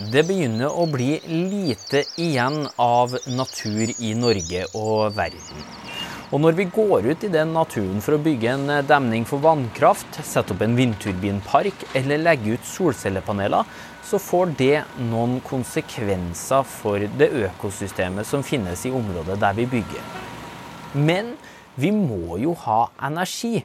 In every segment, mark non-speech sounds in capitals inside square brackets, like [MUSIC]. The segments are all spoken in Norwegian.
Det begynner å bli lite igjen av natur i Norge og verden. Og når vi går ut i den naturen for å bygge en demning for vannkraft, sette opp en vindturbinpark eller legge ut solcellepaneler, så får det noen konsekvenser for det økosystemet som finnes i området der vi bygger. Men vi må jo ha energi.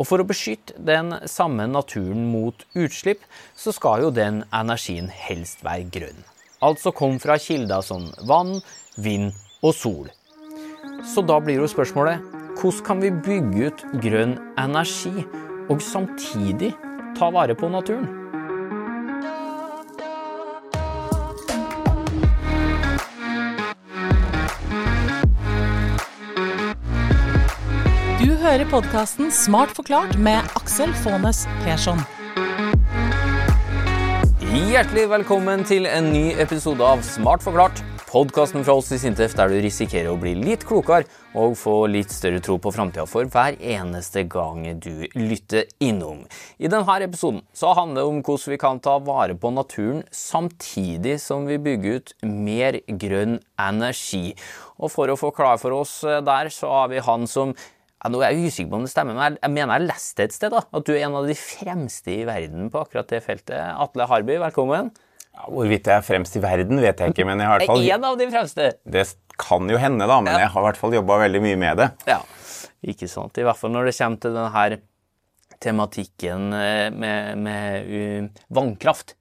Og for å beskytte den samme naturen mot utslipp, så skal jo den energien helst være grønn. Altså komme fra kilder som vann, vind og sol. Så da blir jo spørsmålet hvordan kan vi bygge ut grønn energi og samtidig ta vare på naturen? Hører podkasten Smart forklart med Aksel Faanes Persson. Hjertelig velkommen til en ny episode av Smart forklart. Podkasten fra oss i Sintef der du risikerer å bli litt klokere og få litt større tro på framtida for hver eneste gang du lytter innom. I denne episoden så handler det om hvordan vi kan ta vare på naturen samtidig som vi bygger ut mer grønn energi. Og for å forklare for oss der, så har vi han som ja, nå er jeg usikker på om det stemmer, men jeg, mener jeg leste et sted da, at du er en av de fremste i verden på akkurat det feltet. Atle Harby, velkommen. Ja, hvorvidt jeg er fremst i verden, vet jeg ikke, men jeg har i hvert fall En av de fremste. Det kan jo hende, da, men Ja. jeg har i hvert fall jobba veldig mye med det. Ja, ikke sant. I hvert fall når det kommer til denne tematikken eh, med, med vannkraft.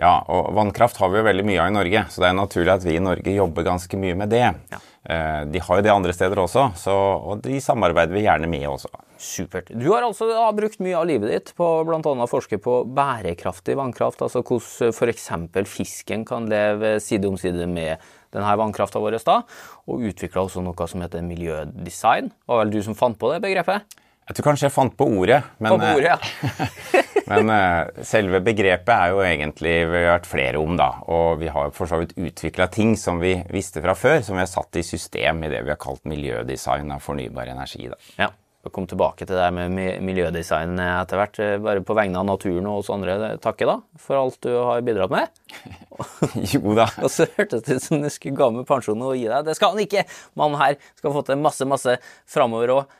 Ja, og vannkraft har vi jo veldig mye av i Norge, så det er naturlig at vi i Norge jobber ganske mye med det. Eh, De har jo det andre steder også, så, og de samarbeider vi gjerne med også. Supert. Du har altså da brukt mye av livet ditt på bl.a. å forske på bærekraftig vannkraft, altså hvordan f.eks. fisken kan leve side om side med denne vannkrafta vår, da, og utvikla også noe som heter miljødesign. Var vel du som fant på det begrepet? Jeg tror kanskje jeg fant på ordet, men, Fant på ordet, ja. [LAUGHS] men uh, selve begrepet er jo egentlig vi har hørt flere om, da. Og vi har for så vidt utvikla ting som vi visste fra før, som vi har satt i system i det vi har kalt miljødesign av fornybar energi. da. Ja, kom tilbake til det med miljødesign etter hvert. eh, Bare på vegne av naturen og oss andre. Takke da, for alt du har bidratt med. [LAUGHS] [LAUGHS] Jo da. Og så hørtes det ut som du skulle ga med pensjonen og gi deg. Det skal han ikke! Mannen her skal få til masse, masse framover òg.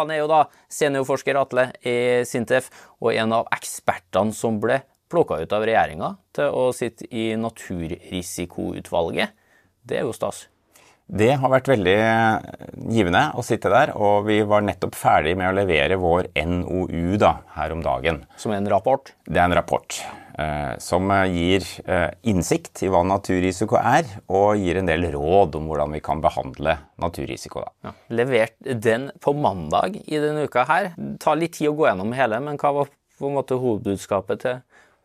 Han er jo da seniorforsker Atle i Sintef, og en av ekspertene som ble plukka ut av regjeringa til å sitte i Naturrisikoutvalget. Det er jo stas. Det har vært veldig givende å sitte der, og vi var nettopp ferdig med å levere vår NOU da, her om dagen. Som er en rapport. Det er en rapport eh, som gir eh, innsikt i hva naturrisiko er, og gir en del råd om hvordan vi kan behandle naturrisiko. Da. Ja. Levert den på mandag i denne uka her. Det tar litt tid å gå gjennom hele, men hva var på en måte hovedbudskapet til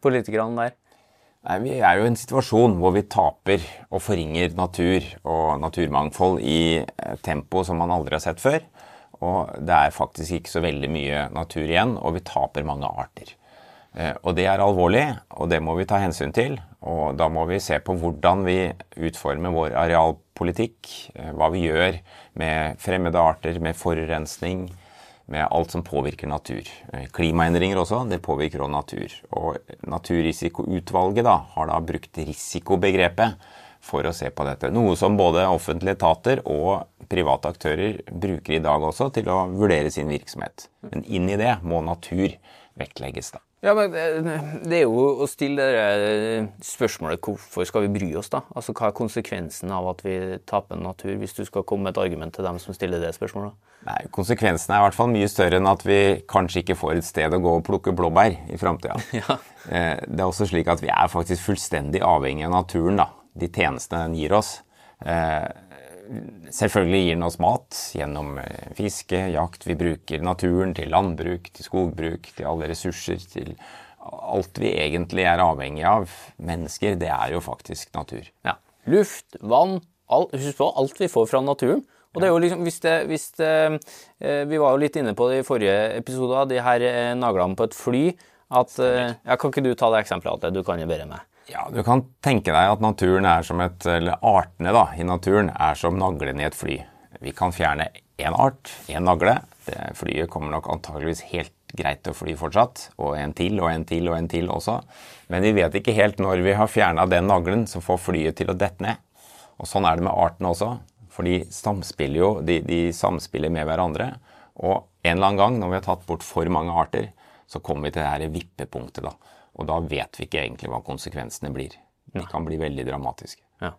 politikerne der? Nei, vi er jo i en situasjon hvor vi taper og forringer natur og naturmangfold i eh, tempo som man aldri har sett før. Og det er faktisk ikke så veldig mye natur igjen, og vi taper mange arter. Eh, Og det er alvorlig, og det må vi ta hensyn til. Og da må vi se på hvordan vi utformer vår arealpolitikk, eh, hva vi gjør med fremmede arter, med forurensning, med alt som påvirker natur. Eh, Klimaendringer også, det påvirker også natur. Og Naturrisikoutvalget da, har da brukt risikobegrepet for å se på dette. Noe som både offentlige etater og private aktører bruker i dag også til å vurdere sin virksomhet. Men inn i det må natur vektlegges. da. Ja, men eh, Det er jo å stille det eh, spørsmålet hvorfor skal vi bry oss, da? Altså, Hva er konsekvensen av at vi taper natur, hvis du skal komme med et argument til dem som stiller det spørsmålet? Nei, Konsekvensen er i hvert fall mye større enn at vi kanskje ikke får et sted å gå og plukke blåbær i framtida. [LAUGHS] Ja. Eh, Det er også slik at vi er faktisk fullstendig avhengig av naturen. da. De tjenestene den gir oss. Selvfølgelig gir den oss mat gjennom eh, fiske, jakt. Vi bruker naturen til landbruk, til skogbruk, til alle ressurser. til Alt vi egentlig er avhengig av, mennesker, det er jo faktisk natur. Ja. Luft, vann, alt, husk på alt vi får fra naturen. Og det er jo liksom, hvis det, hvis det eh, Vi var jo litt inne på det i forrige episode, de her eh, naglene på et fly. At, ja, kan ikke du ta det eksempelet, Atle? Du kan jo bedre meg. Ja, Du kan tenke deg at naturen er som et, eller artene da, i naturen er som naglene i et fly. Vi kan fjerne én art, én nagle. Det flyet kommer nok antageligvis helt greit til å fly fortsatt. Og en til og en til og en til også. Men vi vet ikke helt når vi har fjerna den naglen som får flyet til å dette ned. Og sånn er det med artene også. For de samspiller jo, de, de samspiller med hverandre. Og en eller annen gang når vi har tatt bort for mange arter, så kommer vi til det her vippepunktet. da. Og da vet vi ikke egentlig hva konsekvensene blir. De kan bli veldig dramatiske. Ja.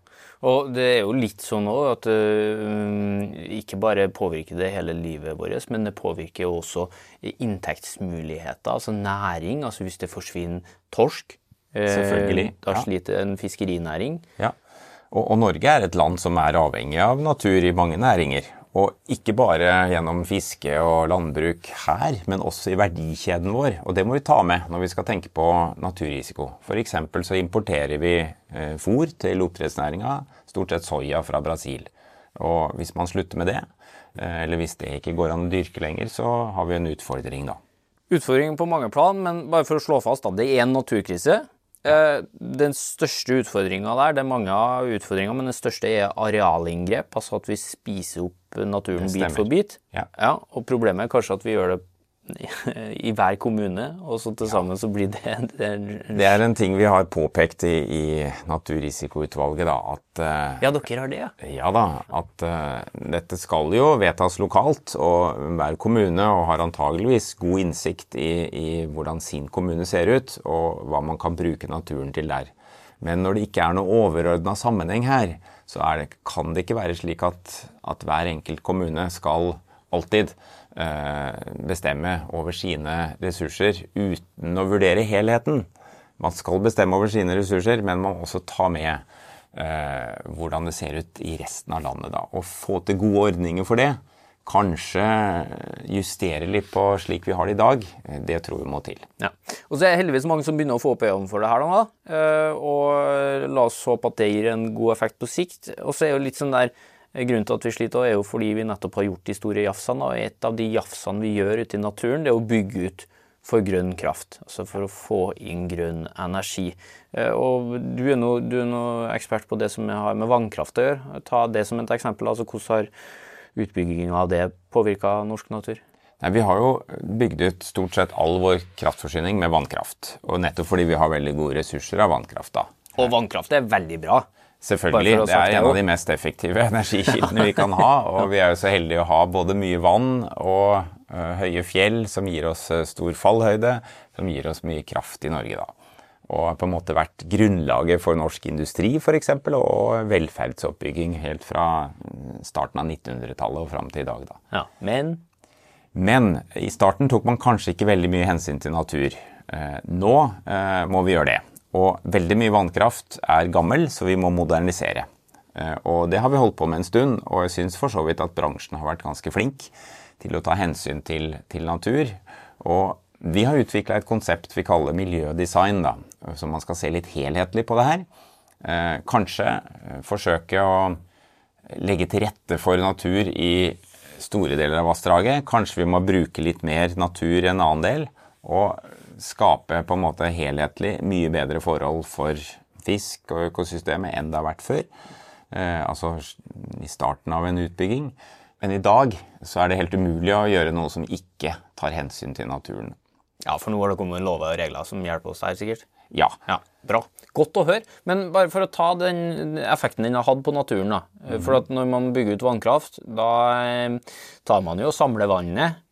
Og det er jo litt sånn òg at uh, ikke bare påvirker det hele livet vårt, men det påvirker jo også inntektsmuligheter, altså næring. Altså hvis det forsvinner torsk, uh, da ja. sliter en fiskerinæring. Ja. Og, og Norge er et land som er avhengig av natur i mange næringer. Og ikke bare gjennom fiske og landbruk her, men også i verdikjeden vår. Og det må vi ta med når vi skal tenke på naturrisiko. F.eks. så importerer vi eh, fôr til oppdrettsnæringa, stort sett soya fra Brasil. Og hvis man slutter med det, eh, eller hvis det ikke går an å dyrke lenger, så har vi en utfordring da. Utfordring på mange plan, men bare for å slå fast, da, det er en naturkrise. Eh, Den største utfordringa der, det er mange utfordringer, men den største er arealinngrep. Altså at vi spiser opp naturen bit for bit. Ja. og problemet er kanskje at vi gjør det i hver kommune, og så til sammen så blir det, det Det er en ting vi har påpekt i, i Naturrisikoutvalget, da, at eh, Ja, dere har det, ja. Ja da, at uh, dette skal jo vedtas lokalt, og hver kommune og har antageligvis god innsikt i, i hvordan sin kommune ser ut, og hva man kan bruke naturen til der. Men når det ikke er noe overordna sammenheng her, så er det, kan det ikke være slik at, at hver enkelt kommune skal alltid bestemme over sine ressurser uten å vurdere helheten. Man skal bestemme over sine ressurser, men man må også ta med eh, hvordan det ser ut i resten av landet. Da. Og få til gode ordninger for det. Kanskje justere litt på slik vi har det i dag. eh, Det tror vi må til. Ja. Og så er det heldigvis mange som begynner å få opp øynene for det her. Da, Eh, og la oss håpe at det gir en god effekt på sikt. Og så er jo litt sånn der eh, Grunnen til at vi sliter, er jo fordi vi nettopp har gjort de store jafsene. Og et av de jafsene vi gjør ute i naturen, det er å bygge ut for grønn kraft. Altså for å få inn grønn energi. Eh, Og du er nå du er ekspert på det som har med vannkraft å gjøre. Ta det som et eksempel. altså Hvordan har utbygginga av det påvirka norsk natur? Nei, Vi har jo bygd ut stort sett all vår kraftforsyning med vannkraft. Og nettopp fordi vi har veldig gode ressurser av vannkraft. da. Og vannkraft er veldig bra. Selvfølgelig. Det er en av de mest effektive [LAUGHS] energikildene vi kan ha. Og vi er jo så heldige å ha både mye vann og høye fjell som gir oss stor fallhøyde, som gir oss mye kraft i Norge, da. Og på en måte vært grunnlaget for norsk industri f.eks. og velferdsoppbygging helt fra starten av 1900-tallet og fram til i dag. da. Ja, Men Men i starten tok man kanskje ikke veldig mye hensyn til natur. Eh, nå eh, må vi gjøre det. Og veldig mye vannkraft er gammel, så vi må modernisere. Eh, og det har vi holdt på med en stund, og jeg syns for så vidt at bransjen har vært ganske flink til å ta hensyn til, til natur. Og vi har utvikla et konsept vi kaller miljødesign, da, så man skal se litt helhetlig på det her. Eh, kanskje eh, forsøke å legge til rette for natur i store deler av vassdraget. Kanskje vi må bruke litt mer natur i en annen del, og skape på en måte helhetlig mye bedre forhold for fisk og økosystemet enn det har vært før. Eh, altså i starten av en utbygging. Men i dag så er det helt umulig å gjøre noe som ikke tar hensyn til naturen. Ja, for nå har det kommet lover og regler som hjelper oss her, sikkert. Ja. Ja, Bra. Godt å høre. Men bare for å ta den effekten den har hatt på naturen. da. For at når man bygger ut vannkraft, da eh, tar man jo og samler vannet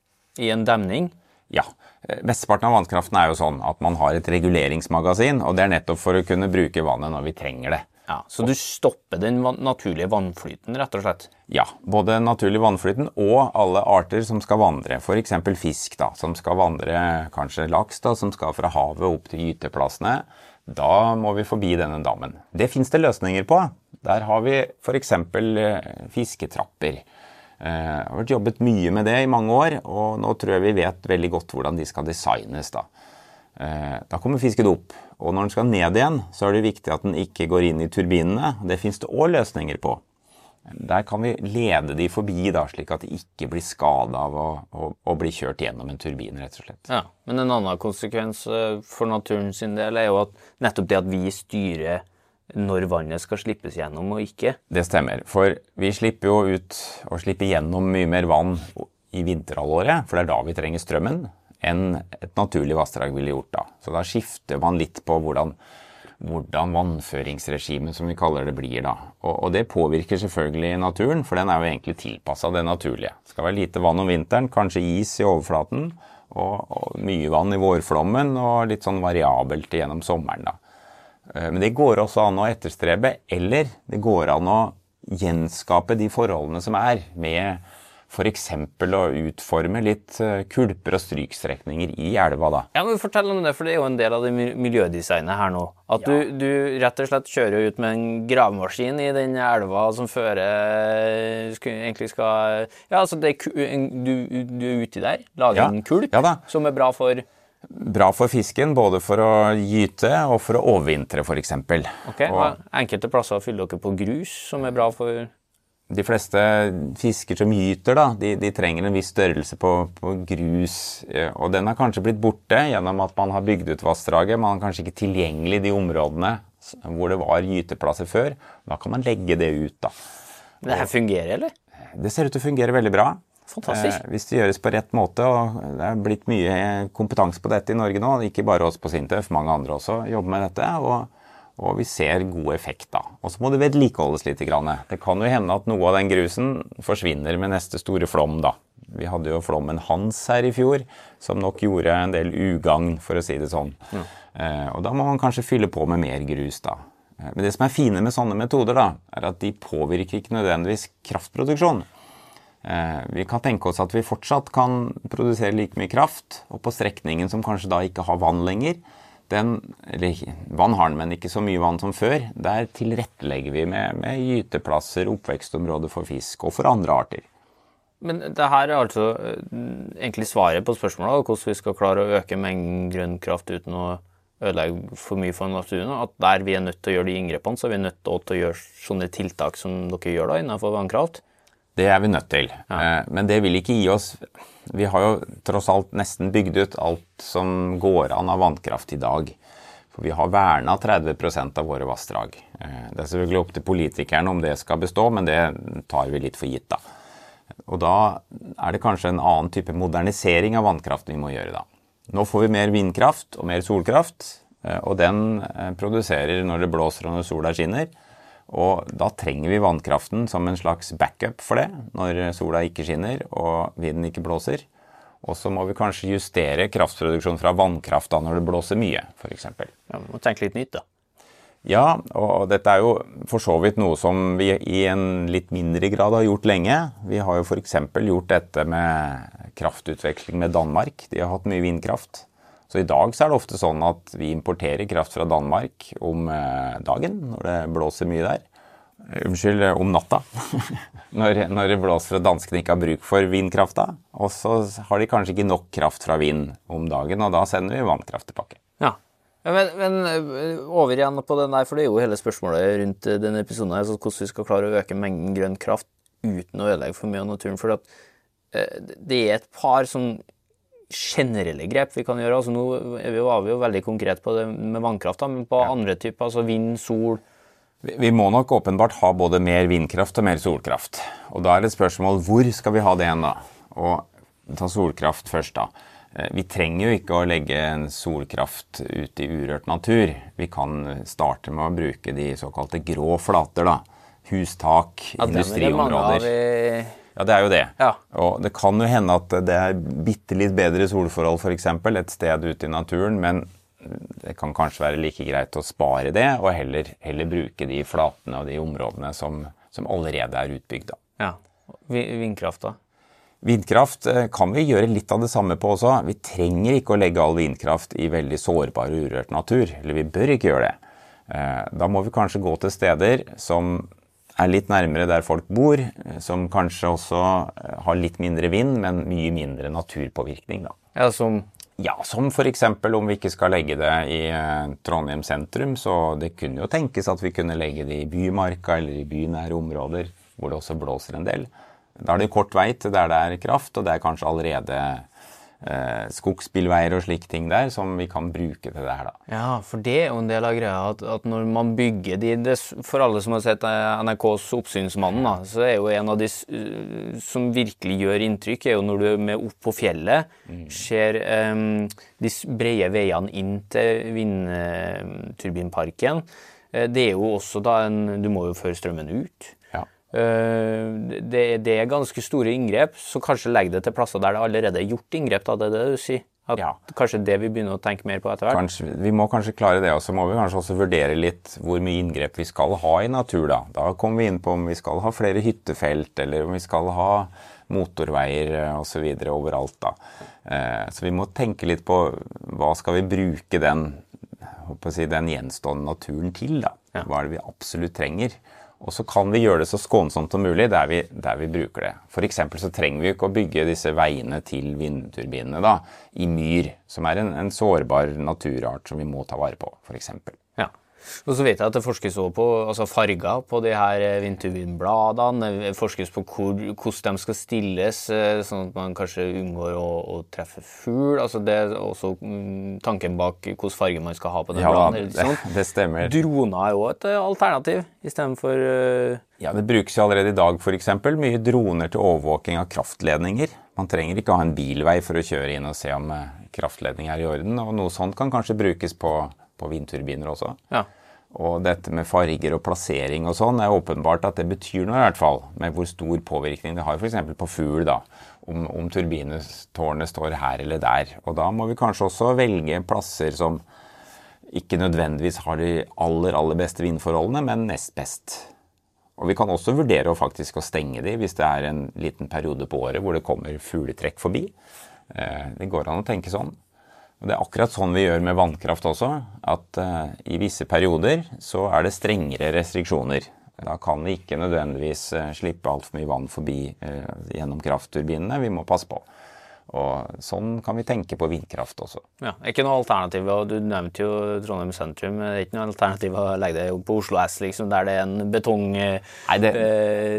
i en demning. Ja. Eh, Mesteparten av vannkraften er jo sånn at man har et reguleringsmagasin, og det er nettopp for å kunne bruke vannet når vi trenger det. Ja, Så du stopper den naturlige vannflyten, rett og slett. Ja, både naturlig vannflyten og alle arter som skal vandre. F.eks. fisk, da, som skal vandre, kanskje laks, da, som skal fra havet opp til gyteplassene. Da må vi forbi denne dammen. Det fins det løsninger på. Der har vi f.eks. fisketrapper. Eh, Det har vært jobbet mye med det i mange år, og nå tror jeg vi vet veldig godt hvordan de skal designes. Da Eh, Da kommer fisken opp, og når den skal ned igjen, så er det viktig at den ikke går inn i turbinene. Det fins det òg løsninger på. Der kan vi lede de forbi, da, slik at de ikke blir skada av å, å, å bli kjørt gjennom en turbin, rett og slett. Ja, Men en annen konsekvens eh, for naturen sin del er jo at nettopp det at vi styrer når vannet skal slippes gjennom og ikke. Det stemmer. For vi slipper jo ut og slipper gjennom mye mer vann i vinterhalvåret, for det er da vi trenger strømmen. enn et naturlig vassdrag ville gjort da. Så da skifter man litt på hvordan, hvordan vannføringsregimet, som vi kaller det, blir da. Og, og, det påvirker selvfølgelig naturen, for den er jo egentlig tilpassa det naturlige. Det skal være lite vann om vinteren, kanskje is i overflaten, og, og mye vann i vårflommen, og litt sånn variabelt gjennom sommeren. da. Eh, men det går også an å etterstrebe, eller det går an å gjenskape de forholdene som er, med f.eks. å utforme litt eh, kulper og strykstrekninger i elva. da. Ja, men Fortell om det, for det er jo en del av det miljødesignet her nå. At ja. du, du, rett og slett kjører ut med en gravemaskin i den elva som fører egentlig skal Ja, altså det, du, du er uti der, lager ja. en kulp ja, som er bra for Bra for fisken, både for å gyte og for å overvintre, f.eks. Okay, og, enkelte plasser fyller dere på grus, som er bra for de fleste fisker som gyter, da, de, de trenger en viss størrelse på, på, grus. Og den har kanskje blitt borte gjennom at man har bygd ut vassdraget. Man har kanskje ikke tilgjengelig de områdene hvor det var gyteplasser før. Da kan man legge det ut, da. Det her fungerer, eller? Det ser ut til å fungere veldig bra. Fantastisk. Eh, hvis det gjøres på rett måte. og Det er blitt mye kompetanse på dette i Norge nå. Ikke bare oss på Sintef, mange andre også jobber med dette. og og vi ser god effekt da. Og så må det vedlikeholdes litt. Det kan jo hende at noe av den grusen forsvinner med neste store flom, da. Vi hadde jo flommen Hans her i fjor, som nok gjorde en del ugagn, for å si det sånn. Ja. Eh, og da må man kanskje fylle på med mer grus, da. Eh, men det som er fine med sånne metoder, da, er at de påvirker ikke nødvendigvis kraftproduksjon. Eh, vi kan tenke oss at vi fortsatt kan produsere like mye kraft, og på strekningen som kanskje da ikke har vann lenger, den, eller vann har den, men ikke så mye vann som før. Der tilrettelegger vi med, med gyteplasser, oppvekstområder for fisk og for andre arter. Men det her er altså eh, egentlig svaret på spørsmålet hvordan vi skal klare å øke mengden grønn kraft uten å ødelegge for mye for naturen. At der vi er nødt til å gjøre de inngrepene, så er vi nødt til å gjøre sånne tiltak som dere gjør da innenfor vannkraft. Det er vi nødt til. Ja. Eh, men det vil ikke gi oss Vi har jo tross alt nesten bygd ut alt som går an av vannkraft i dag. For vi har verna 30 av våre vassdrag. Eh, det er selvfølgelig opp til politikerne om det skal bestå, men det tar vi litt for gitt, da. Og da er det kanskje en annen type modernisering av vannkraft vi må gjøre, da. Nå får vi mer vindkraft og mer solkraft, eh, og den produserer når det blåser og når sola skinner. Og da trenger vi vannkraften som en slags backup for det, når sola ikke skinner og vinden ikke blåser. Og så må vi kanskje justere kraftproduksjonen fra vannkraft da når det blåser mye, f.eks. Ja, vi må tenke litt nytt, da. Ja, og dette er jo for så vidt noe som vi i en litt mindre grad har gjort lenge. Vi har jo f.eks. gjort dette med kraftutveksling med Danmark. De har hatt mye vindkraft. Så i dag så er det ofte sånn at vi importerer kraft fra Danmark om eh, dagen når det blåser mye der. Eh, unnskyld, eh, om natta. [LAUGHS] når, når, det blåser og danskene ikke har bruk for vindkrafta. Og så har de kanskje ikke nok kraft fra vind om dagen, og da sender vi vannkraft tilbake. Ja. Men, men, over igjen på den der, for det er jo hele spørsmålet rundt denne episoden her, hvordan vi skal klare å øke mengden grønn kraft uten å ødelegge for mye av naturen. For det er et par sånn generelle grep vi kan gjøre. Altså, nå var vi jo veldig konkret på det med vannkraft, men på ja. andre typer, altså vind, sol vi, må nok åpenbart ha både mer vindkraft og mer solkraft. Og da er det et spørsmål hvor skal vi ha det hen, da? Og ta solkraft først, da. Eh, vi trenger jo ikke å legge en solkraft ut i urørt natur. Vi kan starte med å bruke de såkalte grå flater, da. Hustak, ja, industriområder. Ja, det er jo det. Ja. Og det kan jo hende at det er bitte litt bedre solforhold f.eks. et sted ute i naturen, men det kan kanskje være like greit å spare det, og heller, heller bruke de flatene og de områdene som, som allerede er utbygd. Ja. Vindkraft, da? Vindkraft eh, kan vi gjøre litt av det samme på også. Vi trenger ikke å legge all vindkraft i veldig sårbar og urørt natur. Eller vi bør ikke gjøre det. Eh, da må vi kanskje gå til steder som er litt nærmere der folk bor, eh, som kanskje også eh, har litt mindre vind, men mye mindre naturpåvirkning. Da. Ja, som ja, som f.eks. om vi ikke skal legge det i eh, Trondheim sentrum, så det kunne jo tenkes at vi kunne legge det i bymarka eller i bynære områder hvor det også blåser en del. Da er det kort vei til der det er kraft, og det er kanskje allerede eh, skogsbilveier og slike ting der som vi kan bruke til det her. da. Ja, for det er jo en del av greia at, at når man bygger de det, For alle som har sett eh, NRKs Oppsynsmannen, da, så er jo en av de uh, som virkelig gjør inntrykk, er jo når du er med opp på fjellet, ser em, de brede veiene inn til vindturbinparken. Eh, Det er jo også da en Du må jo føre strømmen ut. Eh, Det, det er ganske store inngrep, så kanskje legg det til plasser der det allerede er gjort inngrep. da, det er det du sier? At Ja. Kanskje det vi begynner å tenke mer på etter hvert? Kanskje, vi må kanskje klare det, og så må vi kanskje også vurdere litt hvor mye inngrep vi skal ha i natur. Da Da kommer vi inn på om vi skal ha flere hyttefelt, eller om vi skal ha motorveier osv. overalt. da. Eh, Så vi må tenke litt på hva skal vi bruke den, si, den gjenstående naturen til. da. Hva er det vi absolutt trenger? Og så kan vi gjøre det så skånsomt som mulig der vi, der vi bruker det. F.eks. så trenger vi ikke å bygge disse veiene til vindturbinene da, i myr, som er en, en sårbar naturart som vi må ta vare på, f.eks. Og så vet jeg at det forskes også på altså farger på de her eh, vindturbinbladene. Det forskes på hvor, hvordan de skal stilles, eh, sånn at man kanskje unngår å, å treffe fugl. Altså det er også mm, tanken bak hvilken farge man skal ha på den Ja, bladen. det, sånn. [LAUGHS] det stemmer. Droner er jo et eh, alternativ istedenfor uh, Ja, Det brukes jo allerede i dag f.eks. mye droner til overvåking av kraftledninger. Man trenger ikke ha en bilvei for å kjøre inn og se om kraftledning er i orden. og Noe sånt kan kanskje brukes på, på vindturbiner også. Ja. Og dette med farger og plassering og sånn er åpenbart at det betyr noe i hvert fall. Med hvor stor påvirkning det har f.eks. på fugl. da, Om, om turbinetårnet står her eller der. Og da må vi kanskje også velge plasser som ikke nødvendigvis har de aller, aller beste vindforholdene, men nest best. Og vi kan også vurdere å faktisk å stenge de hvis det er en liten periode på året hvor det kommer fugletrekk forbi. Eh, Det går an å tenke sånn. Det er akkurat sånn vi gjør med vannkraft også. At uh, i visse perioder så er det strengere restriksjoner. Da kan vi ikke nødvendigvis uh, slippe altfor mye vann forbi uh, gjennom kraftturbinene. Vi må passe på. Og sånn kan vi tenke på vindkraft også. Ja, ikke noe alternativ, og Du nevnte jo Trondheim sentrum. Det er ikke noe alternativ å legge det på Oslo S, liksom, der det er en betongdekke det-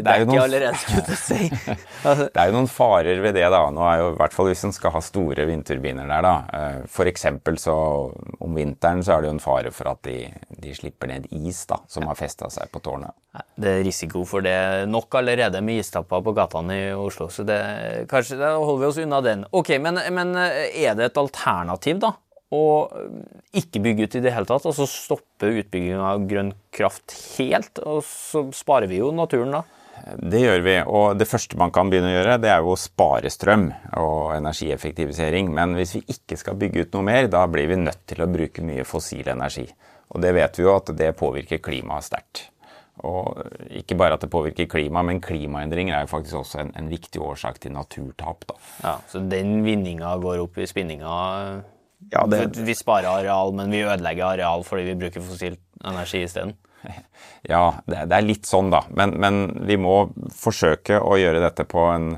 det er jo noen- allerede, skulle si. [LAUGHS] Altså, Det er jo noen farer ved det, da. Nå er jo, i hvert fall Hvis en skal ha store vindturbiner der, da. F.eks. For eksempel så om vinteren så er det jo en fare for at de, de slipper ned is da, som har festa seg på tårnet. Det er risiko for det nok allerede med istapper på gatene i Oslo, så det, kanskje da holder vi oss unna den. Ok, men, men er det et alternativ, da? Å ikke bygge ut i det hele tatt, altså stoppe utbygging av grønn kraft helt, og så sparer vi jo naturen da? Det gjør vi, og det første man kan begynne å gjøre, det er jo å spare strøm og energieffektivisering. Men hvis vi ikke skal bygge ut noe mer, da blir vi nødt til å bruke mye fossil energi. Og det vet vi jo at det påvirker klimaet sterkt. Og ikke bare at det påvirker klimaet, men klimaendringer er jo faktisk også en, en viktig årsak til naturtap. da. Ja, så den vinninga går opp i spinninga. Ja, det- Vi sparer areal, men vi ødelegger areal fordi vi bruker fossil energi isteden. [LAUGHS] Ja, det, det er litt sånn, da. Men, men vi må forsøke å gjøre dette på en,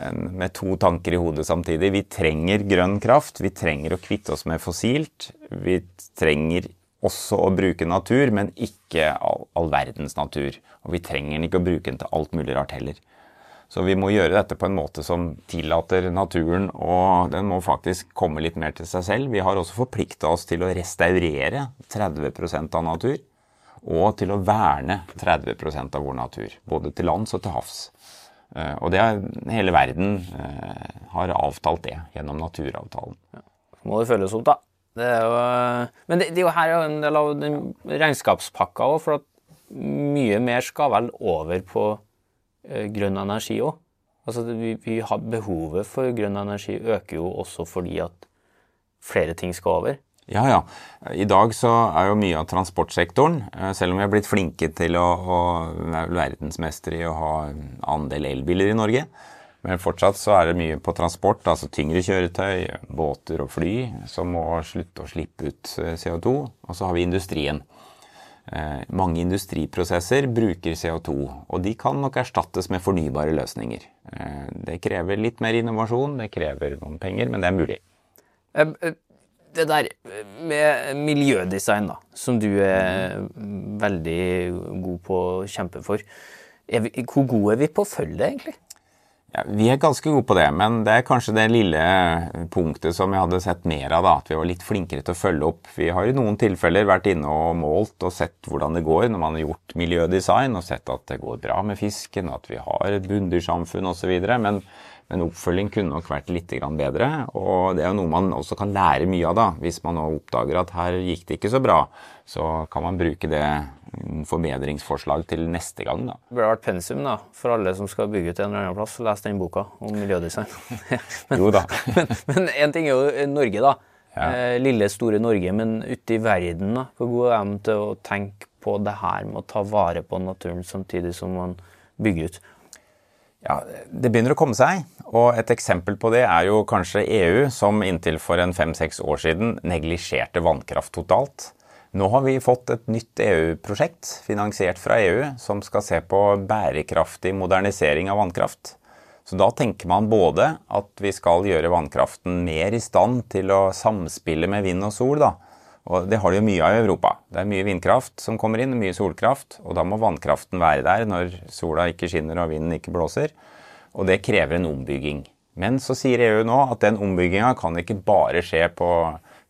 en, med to tanker i hodet samtidig. Vi trenger grønn kraft. Vi trenger å kvitte oss med fossilt. Vi trenger også å bruke natur, men ikke all, all verdens natur. Og vi trenger den ikke å bruke den til alt mulig rart heller. Så vi må gjøre dette på en måte som tillater naturen, og den må faktisk komme litt mer til seg selv. Vi har også forplikta oss til å restaurere 30% av natur og til å verne 30% av vår natur. Både til lands og til havs. Eh, Og det er, hele verden eh, har avtalt det gjennom naturavtalen. Så må det følges opp, da. Det jo, men det, det er jo her er en del av regnskapspakka òg, for at mye mer skal vel over på eh, grønn energi òg. Altså, vi, vi behovet for grønn energi øker jo også fordi at flere ting skal over. Ja, ja. I dag så er jo mye av transportsektoren, eh, selv om vi har blitt flinke til å, å være verdensmestere i å ha andel elbiler i Norge, men fortsatt så er det mye på transport, altså tyngre kjøretøy, båter og fly, som må slutte å slippe ut eh, CO2. Og så har vi industrien. Eh, mange industriprosesser bruker CO2, og de kan nok erstattes med fornybare løsninger. Eh, det krever litt mer innovasjon, det krever noen penger, men det er mulig. Eh, eh, Det der med miljødesign, da, som du er veldig god på å kjempe for. Vi, hvor gode er vi på å følge det, egentlig? Ja, vi er ganske gode på det, men det er kanskje det lille punktet som jeg hadde sett mer av. da, At vi var litt flinkere til å følge opp. Vi har i noen tilfeller vært inne og målt og sett hvordan det går når man har gjort miljødesign og sett at det går bra med fisken, at vi har et bunndyrsamfunn osv. Men men oppfølging kunne nok vært litt bedre. Og det er noe man også kan lære mye av. da. Hvis man nå oppdager at her gikk det ikke så bra, så kan man bruke det forbedringsforslag til neste gang. da. Det burde vært pensum da, for alle som skal bygge ut en eller annen plass. Les den boka om miljødesign. men, [LAUGHS] jo da. [LAUGHS] men én ting er jo Norge, da. Ja. Eh, lille, store Norge. Men ute i verden, da, hvor god er de til å tenke på det her med å ta vare på naturen samtidig som man bygger ut? Ja, Det begynner å komme seg. og Et eksempel på det er jo kanskje EU, som inntil for en fem-seks år siden neglisjerte vannkraft totalt. Nå har vi fått et nytt EU-prosjekt finansiert fra EU som skal se på bærekraftig modernisering av vannkraft. Så da tenker man både at vi skal gjøre vannkraften mer i stand til å samspille med vind og sol, da, og det har de jo mye av i Europa. Det er mye vindkraft som kommer inn, mye solkraft. Og da må vannkraften være der når sola ikke skinner og vinden ikke blåser. Og det krever en ombygging. Men så sier EU nå at den ombygginga kan ikke bare skje på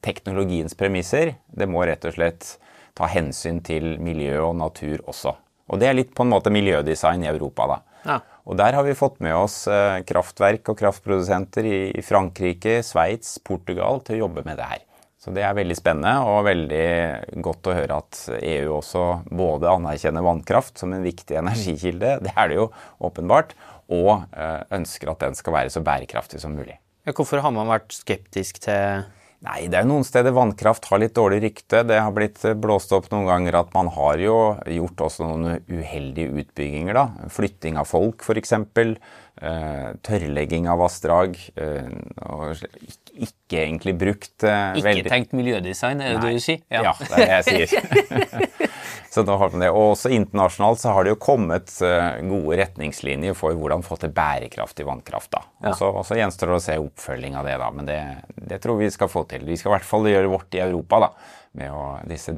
teknologiens premisser. Det må rett og slett ta hensyn til miljø og natur også. Og det er litt på en måte miljødesign i Europa, da. Ja. Og der har vi fått med oss eh, kraftverk og kraftprodusenter i Frankrike, Sveits, Portugal til å jobbe med det her. Så det er veldig spennende og veldig godt å høre at EU også både anerkjenner vannkraft som en viktig energikilde, [LAUGHS] det er det jo åpenbart, og eh, ønsker at den skal være så bærekraftig som mulig. Ja, hvorfor har man vært skeptisk til Nei, det er jo noen steder vannkraft har litt dårlig rykte. Det har blitt blåst opp noen ganger at man har jo gjort også noen uheldige utbygginger. da. Flytting av folk, f.eks. Eh, tørrlegging av vassdrag. Eh, og ikke egentlig brukt uh, Ikke veldig... tenkt miljødesign, er det Nei. det du sier? Ja. ja, det er det jeg sier. [LAUGHS] Så nå har man det. Og også internasjonalt så har det jo kommet uh, gode retningslinjer for hvordan få til bærekraftig vannkraft. da. Og så ja. gjenstår det å se oppfølging av det, da. Men det, det, tror vi skal få til. Vi skal i hvert fall gjøre vårt i Europa da, med å, disse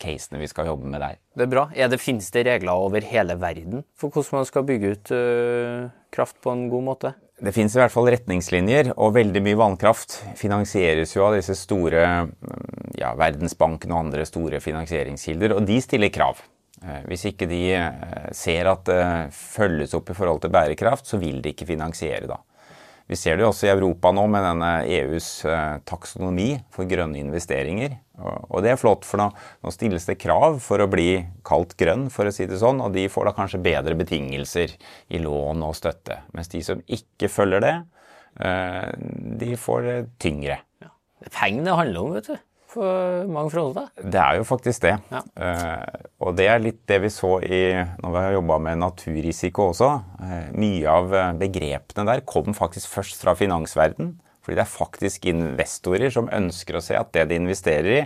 casene vi skal jobbe med der. Det er bra. Er det, Finnes det regler over hele verden for hvordan man skal bygge ut uh, kraft på en god måte? Det finnes i hvert fall retningslinjer, og veldig mye vannkraft finansieres jo av disse store ja, Verdensbanken og andre store finansieringskilder, og de stiller krav. Eh, hvis ikke de eh, ser at det følges opp i forhold til bærekraft, så vil de ikke finansiere da. Vi ser det jo også i Europa nå med denne EUs eh, taksonomi for grønne investeringer. Og det er flott, for nå, stilles det krav for å bli kalt grønn, for å si det sånn, og de får da kanskje bedre betingelser i lån og støtte. Mens de som ikke følger det, eh, de får det tyngre. Ja. Er penger det handler om, vet du på mange fronter? Det er jo faktisk det. Ja. Uh, og det er litt det vi så i, når vi har jobba med naturrisiko også. Uh, mye av eh, begrepene der kom faktisk først fra finansverden. Fordi det er faktisk investorer som ønsker å se at det de investerer i,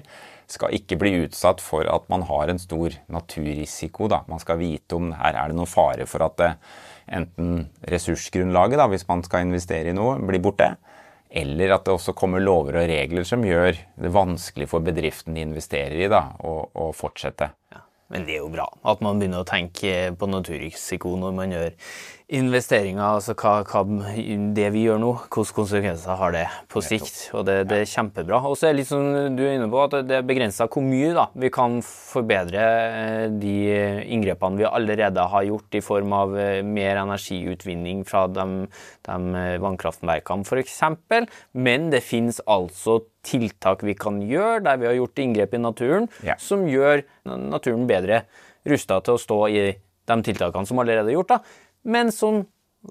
skal ikke bli utsatt for at man har en stor naturrisiko. Da. Man skal vite om her er det noen fare for at det, enten ressursgrunnlaget, da, hvis man skal investere i noe, blir borte eller at det også kommer lover og regler som gjør det vanskelig for bedriften de investerer i, da, å, å fortsette. Ja, men det er jo bra at man begynner å tenke på naturrisiko når man gjør investeringer, altså hva, hva, det vi gjør nå, hvilke konsekvenser har det på sikt? Og det, det er kjempebra. Og så er det litt som du er inne på, at det er begrensa hvor mye da, vi kan forbedre eh, de inngrepene vi allerede har gjort i form av eh, mer energiutvinning fra de, de eh, vannkraftverkene f.eks. Men det finnes altså tiltak vi kan gjøre der vi har gjort inngrep i naturen, ja. som gjør naturen bedre rusta til å stå i de tiltakene som allerede er gjort. da men som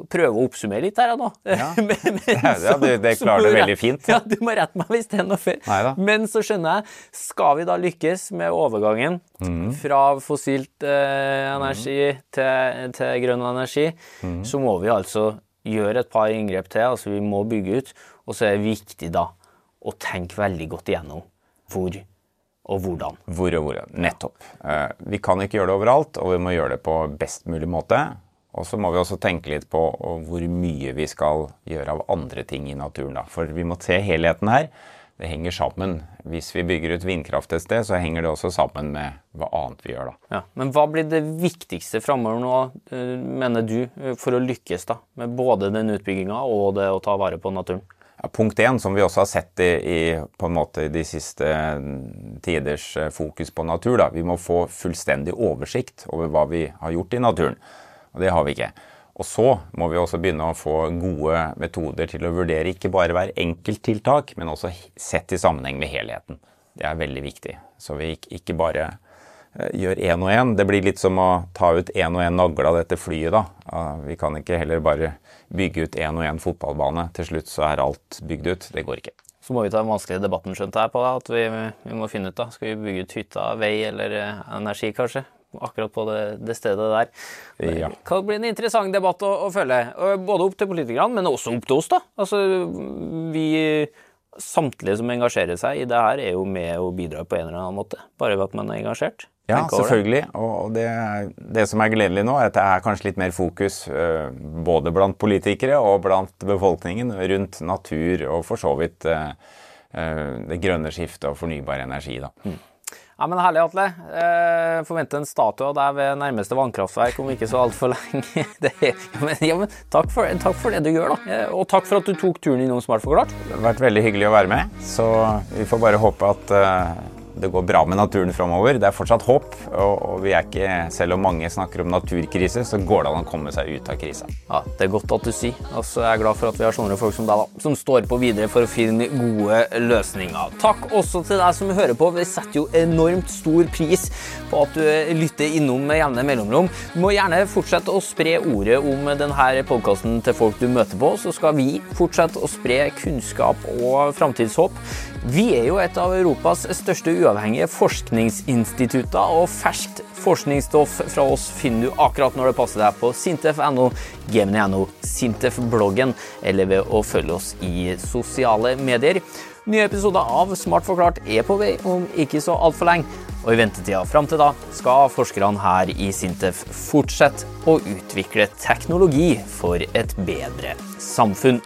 prøver å oppsummere litt her nå. [LAUGHS] Ja, men, ja det, det klarer du veldig fint. [LAUGHS] Ja, Du må rette meg hvis det er noe feil. Men så skjønner jeg, skal vi da lykkes med overgangen mm. fra fossilt eh, energi mm. til, til, grønn energi, mm. så må vi altså gjøre et par inngrep til. altså Vi må bygge ut. Og så er det viktig da å tenke veldig godt igjennom hvor og hvordan. Hvor og hvordan. Nettopp. Uh, vi kan ikke gjøre det overalt, og vi må gjøre det på best mulig måte. Og så må vi også tenke litt på hvor mye vi skal gjøre av andre ting i naturen. Da. For vi må se helheten her. det henger sammen. Hvis vi bygger ut vindkraft et sted, så henger det også sammen med hva annet vi gjør da. Ja, Men hva blir det viktigste framover nå, eh, mener du, eh, for å lykkes da, med både den utbygginga og det å ta vare på naturen? Ja, punkt én, som vi også har sett i, i, på en måte de siste tiders eh, fokus på natur, da. vi må få fullstendig oversikt over hva vi har gjort i naturen. Og det har vi ikke. Og så må vi også begynne å få gode metoder til å vurdere ikke bare hver enkelttiltak, men også sett i sammenheng med helheten. Det er veldig viktig. Så vi ikke bare eh, gjør én og én. Det blir litt som å ta ut én og én nagle av dette flyet, da. Vi kan ikke heller bare bygge ut én og én fotballbane. Til slutt så er alt bygd ut. Det går ikke. Så må vi ta den vanskelige debatten, skjønte jeg på det, at vi, vi, må finne ut da, Skal vi bygge ut hytta, vei eller eh, energi, kanskje? Akkurat på det, det stedet der. Det kan bli en interessant debatt å, å, følge. Både opp til politikerne, men også opp til oss. da. Altså, vi Samtlige som engasjerer seg i det her, er jo med og bidrar på en eller annen måte. Bare ved at man er engasjert. Ja, selvfølgelig. Og det, det, som er gledelig nå, er at det er kanskje litt mer fokus både blant politikere og blant befolkningen rundt natur og for så vidt det grønne skiftet og fornybar energi. da. Mm. Ja, men Herlig, Atle. Eh, forventer en statue av deg ved nærmeste vannkraftverk om ikke så altfor lenge. [LAUGHS] Det, ja, men, ja, men takk, for, takk, for, det du gjør, da. Eh, og takk for at du tok turen innom Smart forklart. Det har vært veldig hyggelig å være med. Så vi får bare håpe at uh det går bra med naturen framover. Det er fortsatt håp. Og, vi er ikke, selv om mange snakker om naturkrise, så går det an å komme seg ut av krisa. Ja, Det er godt at du sier. Altså, jeg er glad for at vi har sånne folk som deg, da, som står på videre for å finne gode løsninger. Takk også til deg som hører på. Vi setter jo enormt stor pris på at du lytter innom med jevne mellomrom. Du må gjerne fortsette å spre ordet om denne podkasten til folk du møter på, så skal vi fortsette å spre kunnskap og framtidshåp. Vi er jo et av Europas største uavhengige forskningsinstitutter, og ferskt forskningsstoff fra oss finner du akkurat når det passer deg på sintef.no, gemini.no, Sintef-bloggen eller ved å følge oss i sosiale medier. Nye episoder av Smart forklart er på vei om ikke så altfor lenge. Og i ventetida fram til da skal forskerne her i Sintef fortsette å utvikle teknologi for et bedre samfunn.